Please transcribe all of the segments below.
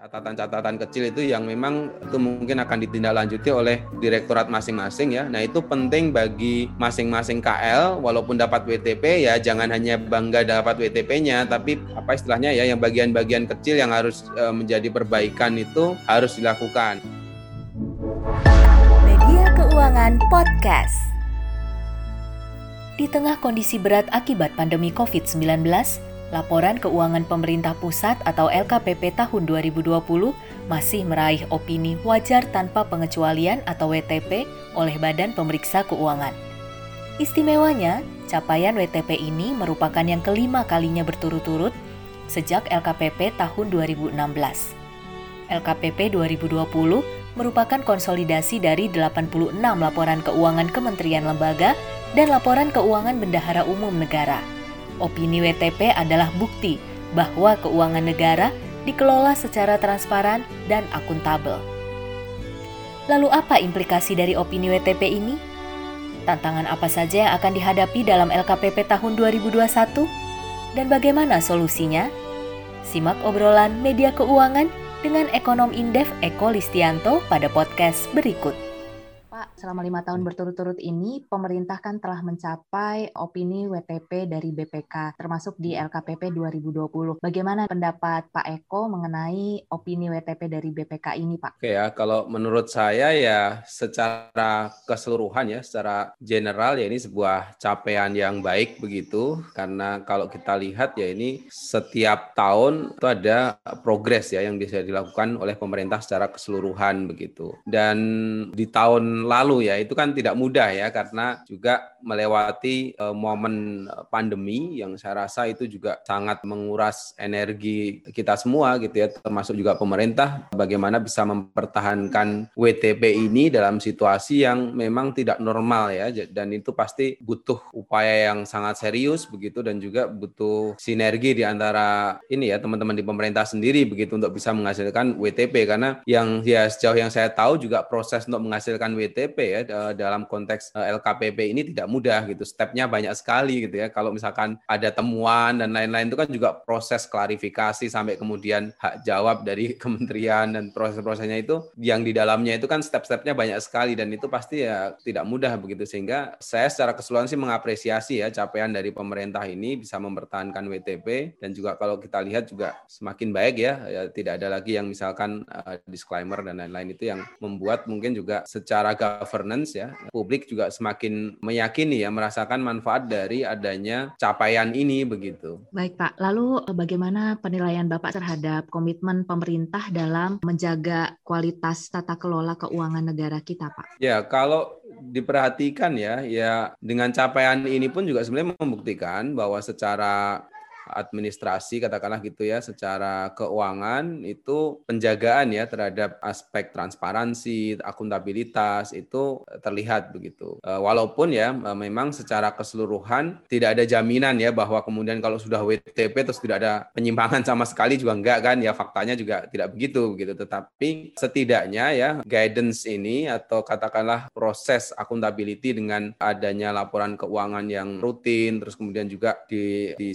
catatan-catatan kecil itu yang memang itu mungkin akan ditindaklanjuti oleh direktorat masing-masing ya. Nah itu penting bagi masing-masing KL walaupun dapat WTP ya jangan hanya bangga dapat WTP-nya tapi apa istilahnya ya yang bagian-bagian kecil yang harus e, menjadi perbaikan itu harus dilakukan. Media Keuangan Podcast. Di tengah kondisi berat akibat pandemi COVID-19, Laporan Keuangan Pemerintah Pusat atau LKPP tahun 2020 masih meraih opini wajar tanpa pengecualian atau WTP oleh Badan Pemeriksa Keuangan. Istimewanya, capaian WTP ini merupakan yang kelima kalinya berturut-turut sejak LKPP tahun 2016. LKPP 2020 merupakan konsolidasi dari 86 laporan keuangan kementerian lembaga dan laporan keuangan bendahara umum negara Opini WTP adalah bukti bahwa keuangan negara dikelola secara transparan dan akuntabel. Lalu apa implikasi dari opini WTP ini? Tantangan apa saja yang akan dihadapi dalam LKPP tahun 2021? Dan bagaimana solusinya? Simak obrolan media keuangan dengan ekonom Indef Eko Listianto pada podcast berikut. Pak, selama lima tahun berturut-turut ini, pemerintah kan telah mencapai opini WTP dari BPK, termasuk di LKPP 2020. Bagaimana pendapat Pak Eko mengenai opini WTP dari BPK ini, Pak? Oke ya, kalau menurut saya ya secara keseluruhan ya, secara general ya ini sebuah capaian yang baik begitu, karena kalau kita lihat ya ini setiap tahun itu ada progres ya yang bisa dilakukan oleh pemerintah secara keseluruhan begitu. Dan di tahun lalu ya. Itu kan tidak mudah ya karena juga melewati uh, momen pandemi yang saya rasa itu juga sangat menguras energi kita semua gitu ya termasuk juga pemerintah. Bagaimana bisa mempertahankan WTP ini dalam situasi yang memang tidak normal ya. Dan itu pasti butuh upaya yang sangat serius begitu dan juga butuh sinergi di antara ini ya teman-teman di pemerintah sendiri begitu untuk bisa menghasilkan WTP karena yang ya sejauh yang saya tahu juga proses untuk menghasilkan WTP WTP ya dalam konteks eh, LKPP ini tidak mudah gitu. Stepnya banyak sekali gitu ya. Kalau misalkan ada temuan dan lain-lain itu kan juga proses klarifikasi sampai kemudian hak jawab dari kementerian dan proses-prosesnya itu yang di dalamnya itu kan step-stepnya banyak sekali dan itu pasti ya tidak mudah begitu sehingga saya secara keseluruhan sih mengapresiasi ya capaian dari pemerintah ini bisa mempertahankan WTP dan juga kalau kita lihat juga semakin baik ya, ya tidak ada lagi yang misalkan uh, disclaimer dan lain-lain itu yang membuat mungkin juga secara governance ya, publik juga semakin meyakini ya merasakan manfaat dari adanya capaian ini begitu. Baik Pak, lalu eh, bagaimana penilaian Bapak terhadap komitmen pemerintah dalam menjaga kualitas tata kelola keuangan negara kita Pak? Ya, kalau diperhatikan ya, ya dengan capaian ini pun juga sebenarnya membuktikan bahwa secara administrasi katakanlah gitu ya secara keuangan itu penjagaan ya terhadap aspek transparansi, akuntabilitas itu terlihat begitu. E, walaupun ya e, memang secara keseluruhan tidak ada jaminan ya bahwa kemudian kalau sudah WTP terus tidak ada penyimpangan sama sekali juga enggak kan ya faktanya juga tidak begitu begitu tetapi setidaknya ya guidance ini atau katakanlah proses akuntability dengan adanya laporan keuangan yang rutin terus kemudian juga di, di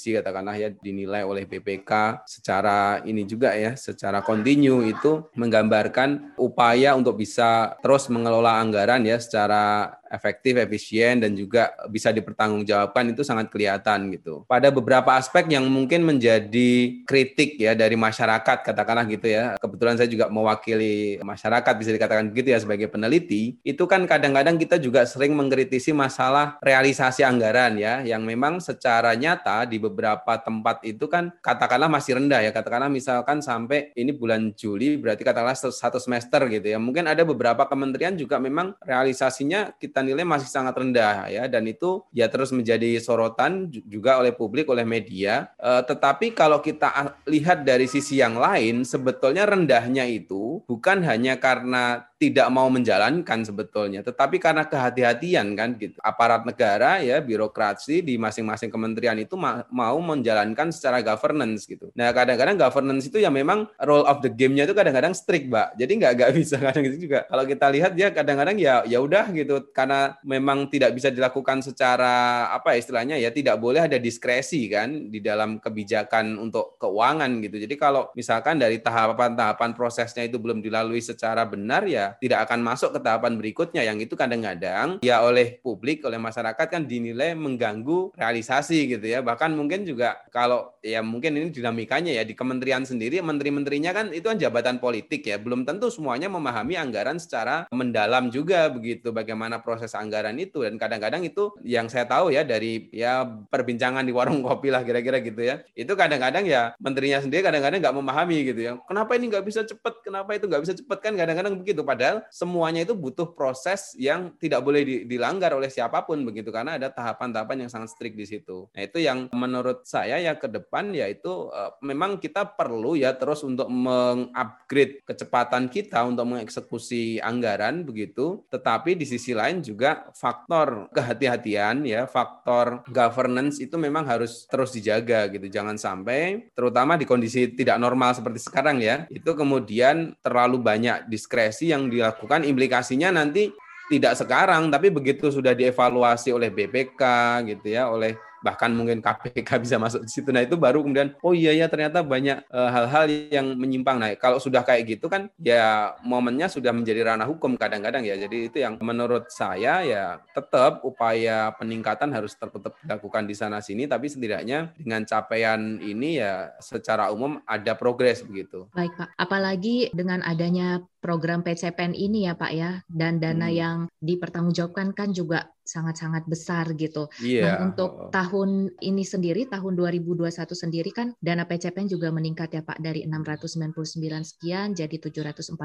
supervisi katakanlah ya dinilai oleh BPK secara ini juga ya secara kontinu itu menggambarkan upaya untuk bisa terus mengelola anggaran ya secara efektif, efisien dan juga bisa dipertanggungjawabkan itu sangat kelihatan gitu. Pada beberapa aspek yang mungkin menjadi kritik ya dari masyarakat katakanlah gitu ya. Kebetulan saya juga mewakili masyarakat bisa dikatakan begitu ya sebagai peneliti. Itu kan kadang-kadang kita juga sering mengkritisi masalah realisasi anggaran ya yang memang secara nyata di beberapa tempat itu kan katakanlah masih rendah ya. Katakanlah misalkan sampai ini bulan Juli berarti katakanlah satu semester gitu ya. Mungkin ada beberapa kementerian juga memang realisasinya kita kita nilai masih sangat rendah ya dan itu ya terus menjadi sorotan juga oleh publik oleh media. E, tetapi kalau kita lihat dari sisi yang lain sebetulnya rendahnya itu bukan hanya karena tidak mau menjalankan sebetulnya, tetapi karena kehati-hatian kan gitu. Aparat negara ya birokrasi di masing-masing kementerian itu ma mau menjalankan secara governance gitu. Nah kadang-kadang governance itu ya memang role of the game-nya itu kadang-kadang strict, Mbak. Jadi nggak nggak bisa kadang gitu juga. Kalau kita lihat ya kadang-kadang ya ya udah gitu karena memang tidak bisa dilakukan secara apa ya istilahnya ya tidak boleh ada diskresi kan di dalam kebijakan untuk keuangan gitu. Jadi kalau misalkan dari tahapan-tahapan prosesnya itu belum dilalui secara benar ya tidak akan masuk ke tahapan berikutnya. Yang itu kadang-kadang ya oleh publik oleh masyarakat kan dinilai mengganggu realisasi gitu ya. Bahkan mungkin juga kalau ya mungkin ini dinamikanya ya di kementerian sendiri menteri-menterinya kan itu kan jabatan politik ya. Belum tentu semuanya memahami anggaran secara mendalam juga begitu bagaimana proses anggaran itu. Dan kadang-kadang itu yang saya tahu ya dari ya perbincangan di warung kopi lah kira-kira gitu ya. Itu kadang-kadang ya menterinya sendiri kadang-kadang nggak memahami gitu ya. Kenapa ini nggak bisa cepet? Kenapa itu nggak bisa cepet? Kan kadang-kadang begitu padahal semuanya itu butuh proses yang tidak boleh dilanggar oleh siapa pun begitu karena ada tahapan-tahapan yang sangat strict di situ. Nah itu yang menurut saya ya ke depan yaitu uh, memang kita perlu ya terus untuk mengupgrade kecepatan kita untuk mengeksekusi anggaran begitu. Tetapi di sisi lain juga faktor kehati-hatian ya faktor governance itu memang harus terus dijaga gitu. Jangan sampai terutama di kondisi tidak normal seperti sekarang ya itu kemudian terlalu banyak diskresi yang dilakukan implikasinya nanti tidak sekarang tapi begitu sudah dievaluasi oleh BPK gitu ya oleh bahkan mungkin KPK bisa masuk di situ. Nah itu baru kemudian oh iya ya ternyata banyak eh, hal-hal uh, yang menyimpang. Nah kalau sudah kayak gitu kan ya momennya sudah menjadi ranah hukum kadang-kadang ya. Jadi itu yang menurut saya ya tetap upaya peningkatan harus tetap dilakukan di sana sini. Tapi setidaknya dengan capaian ini ya secara umum ada progres begitu. Baik Pak, apalagi dengan adanya program PCPN ini ya Pak ya dan dana hmm. yang dipertanggungjawabkan kan juga sangat-sangat besar gitu. Yeah. Nah, untuk tahun ini sendiri tahun 2021 sendiri kan dana PCPN juga meningkat ya Pak dari 699 sekian jadi 744.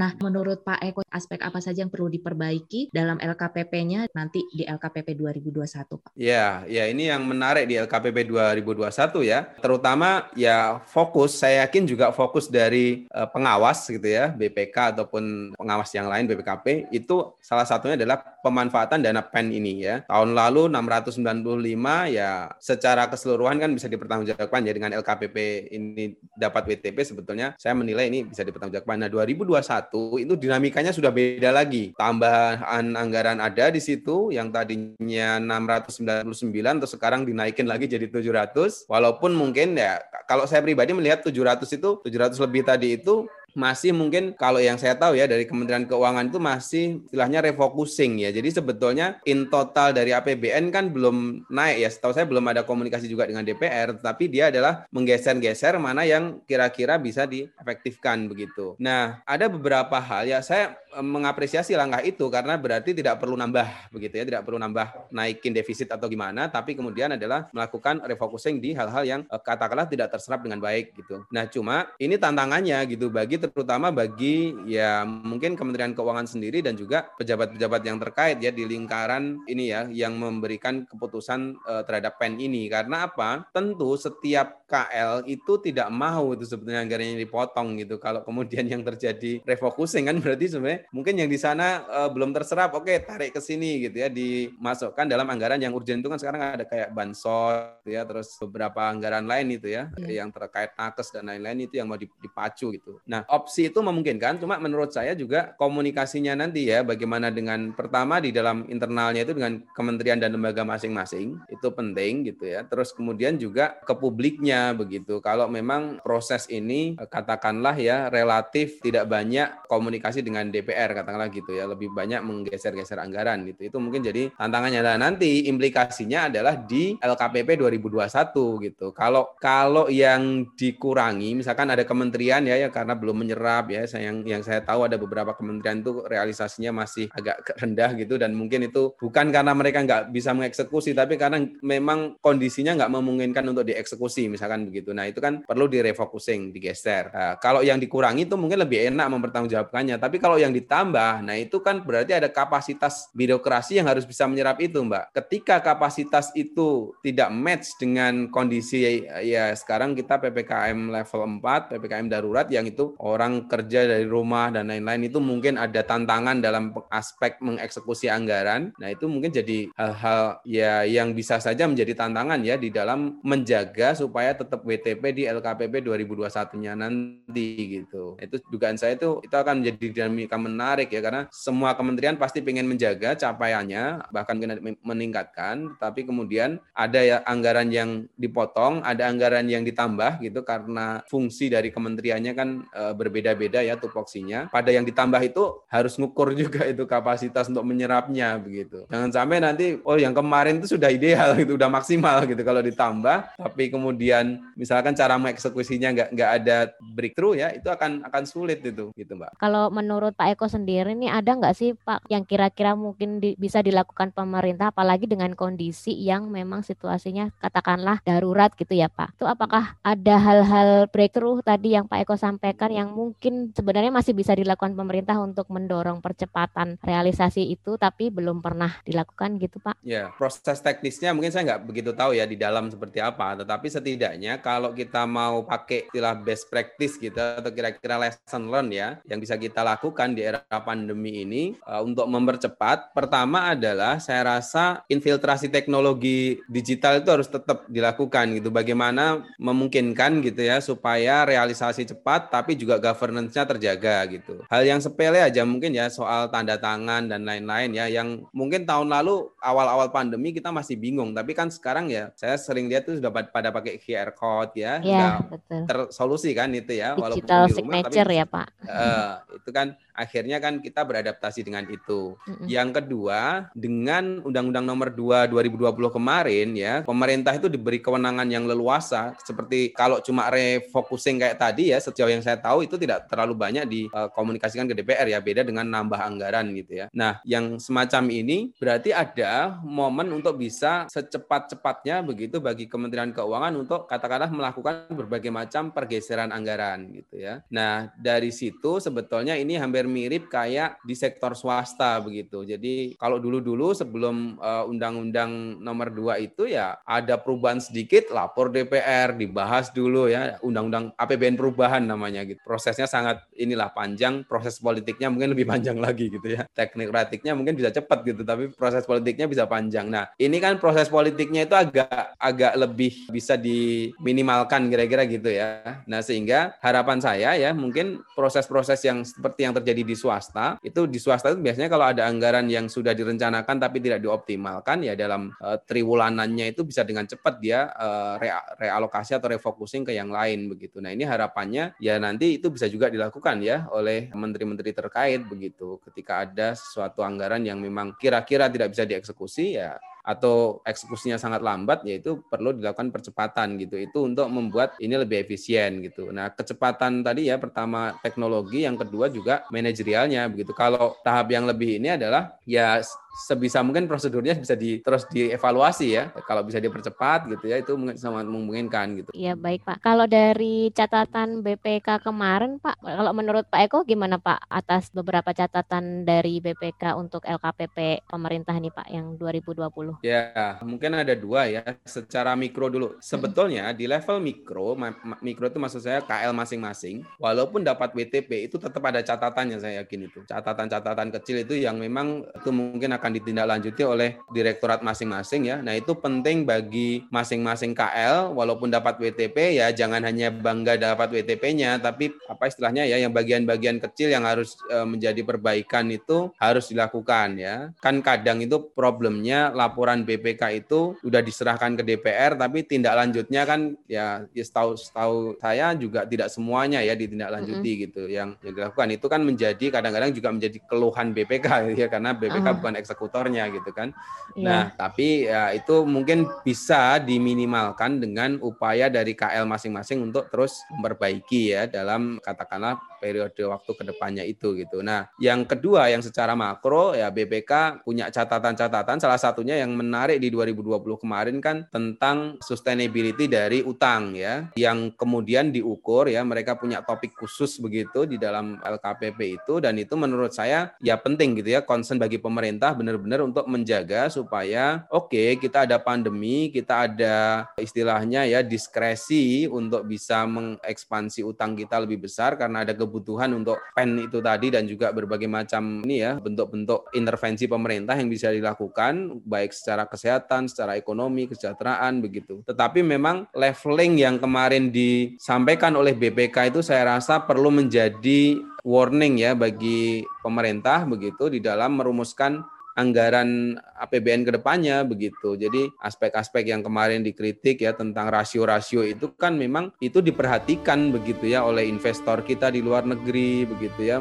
Nah, menurut Pak Eko aspek apa saja yang perlu diperbaiki dalam LKPP-nya nanti di LKPP 2021 Pak? Ya, ya ini yang menarik di LKPP 2021 ya. Terutama ya fokus saya yakin juga fokus dari uh, pengawas gitu ya, BPK ataupun pengawas yang lain BPKP itu salah satunya adalah pemanfaatan dana PEN ini ya. Tahun lalu 695 ya secara keseluruhan kan bisa dipertanggungjawabkan ya dengan LKPP ini dapat WTP sebetulnya saya menilai ini bisa dipertanggungjawabkan. Nah 2021 itu dinamikanya sudah beda lagi. Tambahan anggaran ada di situ yang tadinya 699 terus sekarang dinaikin lagi jadi 700 walaupun mungkin ya kalau saya pribadi melihat 700 itu 700 lebih tadi itu masih mungkin kalau yang saya tahu ya dari Kementerian Keuangan itu masih istilahnya refocusing ya. Jadi sebetulnya in total dari APBN kan belum naik ya. Setahu saya belum ada komunikasi juga dengan DPR, tapi dia adalah menggeser-geser mana yang kira-kira bisa diefektifkan begitu. Nah, ada beberapa hal ya saya mengapresiasi langkah itu karena berarti tidak perlu nambah begitu ya, tidak perlu nambah naikin defisit atau gimana, tapi kemudian adalah melakukan refocusing di hal-hal yang eh, katakanlah tidak terserap dengan baik gitu. Nah, cuma ini tantangannya gitu bagi terutama bagi ya mungkin Kementerian Keuangan sendiri dan juga pejabat-pejabat yang terkait ya di lingkaran ini ya yang memberikan keputusan uh, terhadap PEN ini karena apa? Tentu setiap KL itu tidak mau itu sebetulnya anggarannya dipotong gitu. Kalau kemudian yang terjadi refocusing kan berarti sebenarnya mungkin yang di sana uh, belum terserap, oke tarik ke sini gitu ya, dimasukkan dalam anggaran yang urgent itu kan sekarang ada kayak bansos gitu ya, terus beberapa anggaran lain itu ya, hmm. yang terkait nakes dan lain-lain itu yang mau dipacu gitu. Nah opsi itu memungkinkan, cuma menurut saya juga komunikasinya nanti ya, bagaimana dengan pertama di dalam internalnya itu dengan kementerian dan lembaga masing-masing itu penting gitu ya. Terus kemudian juga ke publiknya begitu. Kalau memang proses ini katakanlah ya relatif tidak banyak komunikasi dengan DPR katakanlah gitu ya lebih banyak menggeser-geser anggaran gitu itu mungkin jadi tantangannya nah nanti implikasinya adalah di LKPP 2021 gitu kalau kalau yang dikurangi misalkan ada kementerian ya ya karena belum menyerap ya. Saya yang yang saya tahu ada beberapa kementerian itu realisasinya masih agak rendah gitu. Dan mungkin itu bukan karena mereka nggak bisa mengeksekusi tapi karena memang kondisinya nggak memungkinkan untuk dieksekusi misalkan begitu. Nah itu kan perlu direfocusing digeser. Nah, kalau yang dikurangi itu mungkin lebih enak mempertanggungjawabkannya. Tapi kalau yang ditambah, nah itu kan berarti ada kapasitas birokrasi yang harus bisa menyerap itu, Mbak. Ketika kapasitas itu tidak match dengan kondisi ya sekarang kita PPKM level 4, PPKM darurat yang itu orang kerja dari rumah dan lain-lain itu mungkin ada tantangan dalam aspek mengeksekusi anggaran. Nah, itu mungkin jadi hal-hal ya yang bisa saja menjadi tantangan ya di dalam menjaga supaya tetap WTP di LKPP 2021-nya nanti gitu. Itu dugaan saya itu itu akan menjadi dinamika menarik ya karena semua kementerian pasti ingin menjaga capaiannya bahkan meningkatkan tapi kemudian ada ya anggaran yang dipotong, ada anggaran yang ditambah gitu karena fungsi dari kementeriannya kan e, berbeda-beda ya tupoksinya. Pada yang ditambah itu harus ngukur juga itu kapasitas untuk menyerapnya begitu. Jangan sampai nanti oh yang kemarin itu sudah ideal gitu, udah maksimal gitu kalau ditambah tapi kemudian misalkan cara mengeksekusinya nggak nggak ada breakthrough ya itu akan akan sulit itu gitu Mbak. Kalau menurut Pak Eko sendiri nih ada nggak sih Pak yang kira-kira mungkin di, bisa dilakukan pemerintah apalagi dengan kondisi yang memang situasinya katakanlah darurat gitu ya Pak. Itu apakah ada hal-hal breakthrough tadi yang Pak Eko sampaikan yang mungkin sebenarnya masih bisa dilakukan pemerintah untuk mendorong percepatan realisasi itu tapi belum pernah dilakukan gitu Pak? Ya, proses teknisnya mungkin saya nggak begitu tahu ya di dalam seperti apa, tetapi setidaknya kalau kita mau pakai istilah best practice gitu atau kira-kira lesson learn ya yang bisa kita lakukan di era pandemi ini uh, untuk mempercepat pertama adalah saya rasa infiltrasi teknologi digital itu harus tetap dilakukan gitu bagaimana memungkinkan gitu ya supaya realisasi cepat tapi juga governance-nya terjaga gitu. Hal yang sepele aja mungkin ya soal tanda tangan dan lain-lain ya yang mungkin tahun lalu awal-awal pandemi kita masih bingung. Tapi kan sekarang ya saya sering lihat tuh sudah pada pakai QR code ya, ya betul. tersolusi kan itu ya digital walaupun di rumah, signature tapi, ya Pak. uh, itu kan akhirnya kan kita beradaptasi dengan itu. Mm-hmm. Yang kedua, dengan Undang-Undang Nomor 2 2020 kemarin ya, pemerintah itu diberi kewenangan yang leluasa seperti kalau cuma refocusing kayak tadi ya, sejauh yang saya tahu itu tidak terlalu banyak dikomunikasikan ke DPR ya, beda dengan nambah anggaran gitu ya. Nah, yang semacam ini berarti ada momen untuk bisa secepat-cepatnya begitu bagi Kementerian Keuangan untuk katakanlah melakukan berbagai macam pergeseran anggaran gitu ya. Nah, dari situ sebetulnya ini hampir hampir mirip kayak di sektor swasta begitu. Jadi kalau dulu-dulu sebelum uh, undang-undang nomor 2 itu ya ada perubahan sedikit lapor DPR dibahas dulu ya undang-undang APBN perubahan namanya gitu. Prosesnya sangat inilah panjang, proses politiknya mungkin lebih panjang lagi gitu ya. Teknik ratiknya mungkin bisa cepat gitu tapi proses politiknya bisa panjang. Nah, ini kan proses politiknya itu agak agak lebih bisa diminimalkan kira-kira gitu ya. Nah, sehingga harapan saya ya mungkin proses-proses yang seperti yang terjadi terjadi di swasta, itu di swasta itu biasanya kalau ada anggaran yang sudah direncanakan tapi tidak dioptimalkan ya dalam uh, triwulanannya itu bisa dengan cepat dia uh, re realokasi atau refocusing ke yang lain begitu. Nah, ini harapannya ya nanti itu bisa juga dilakukan ya oleh menteri-menteri terkait begitu. Ketika ada sesuatu anggaran yang memang kira-kira tidak bisa dieksekusi ya atau eksekusinya sangat lambat yaitu perlu dilakukan percepatan gitu. Itu untuk membuat ini lebih efisien gitu. Nah kecepatan tadi ya pertama teknologi yang kedua juga manajerialnya begitu. Kalau tahap yang lebih ini adalah ya sebisa mungkin prosedurnya bisa di, terus dievaluasi ya. Kalau bisa dipercepat gitu ya, itu sangat memungkinkan gitu. Iya baik Pak. Kalau dari catatan BPK kemarin Pak, kalau menurut Pak Eko gimana Pak atas beberapa catatan dari BPK untuk LKPP pemerintah nih Pak yang 2020? Ya, mungkin ada dua ya. Secara mikro dulu. Sebetulnya di level mikro, mikro itu maksud saya KL masing-masing, walaupun dapat WTP itu tetap ada catatannya saya yakin itu. Catatan-catatan kecil itu yang memang itu mungkin akan akan ditindaklanjuti oleh direktorat masing-masing ya. Nah, itu penting bagi masing-masing KL walaupun dapat WTP ya jangan hanya bangga dapat WTP-nya tapi apa istilahnya ya yang bagian-bagian kecil yang harus e, menjadi perbaikan itu harus dilakukan ya. Kan kadang itu problemnya laporan BPK itu udah diserahkan ke DPR tapi tindak lanjutnya kan ya, ya setahu setahu saya juga tidak semuanya ya ditindaklanjuti mm -hmm. gitu yang, yang dilakukan itu kan menjadi kadang-kadang juga menjadi keluhan BPK ya karena BPK uh. bukan eksekutornya gitu kan. Yeah. Nah, tapi ya itu mungkin bisa diminimalkan dengan upaya dari KL masing-masing untuk terus memperbaiki ya dalam katakanlah periode waktu ke depannya itu gitu. Nah, yang kedua yang secara makro ya BPK punya catatan-catatan salah satunya yang menarik di 2020 kemarin kan tentang sustainability dari utang ya yang kemudian diukur ya mereka punya topik khusus begitu di dalam LKPP itu dan itu menurut saya ya penting gitu ya concern bagi pemerintah benar-benar untuk menjaga supaya oke okay, kita ada pandemi, kita ada istilahnya ya diskresi untuk bisa mengekspansi utang kita lebih besar karena ada kebutuhan untuk pen itu tadi dan juga berbagai macam ini ya bentuk-bentuk intervensi pemerintah yang bisa dilakukan baik secara kesehatan, secara ekonomi, kesejahteraan begitu. Tetapi memang leveling yang kemarin disampaikan oleh BPK itu saya rasa perlu menjadi warning ya bagi pemerintah begitu di dalam merumuskan anggaran APBN ke depannya begitu. Jadi aspek-aspek yang kemarin dikritik ya tentang rasio-rasio itu kan memang itu diperhatikan begitu ya oleh investor kita di luar negeri begitu ya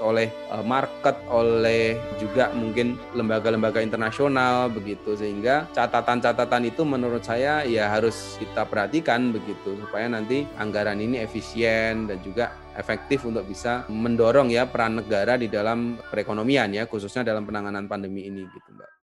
oleh e, market oleh juga mungkin lembaga-lembaga internasional begitu sehingga catatan-catatan itu menurut saya ya harus kita perhatikan begitu supaya nanti anggaran ini efisien dan juga efektif untuk bisa mendorong ya peran negara di dalam perekonomian ya khususnya dalam penanganan pandemi ini gitu Mbak.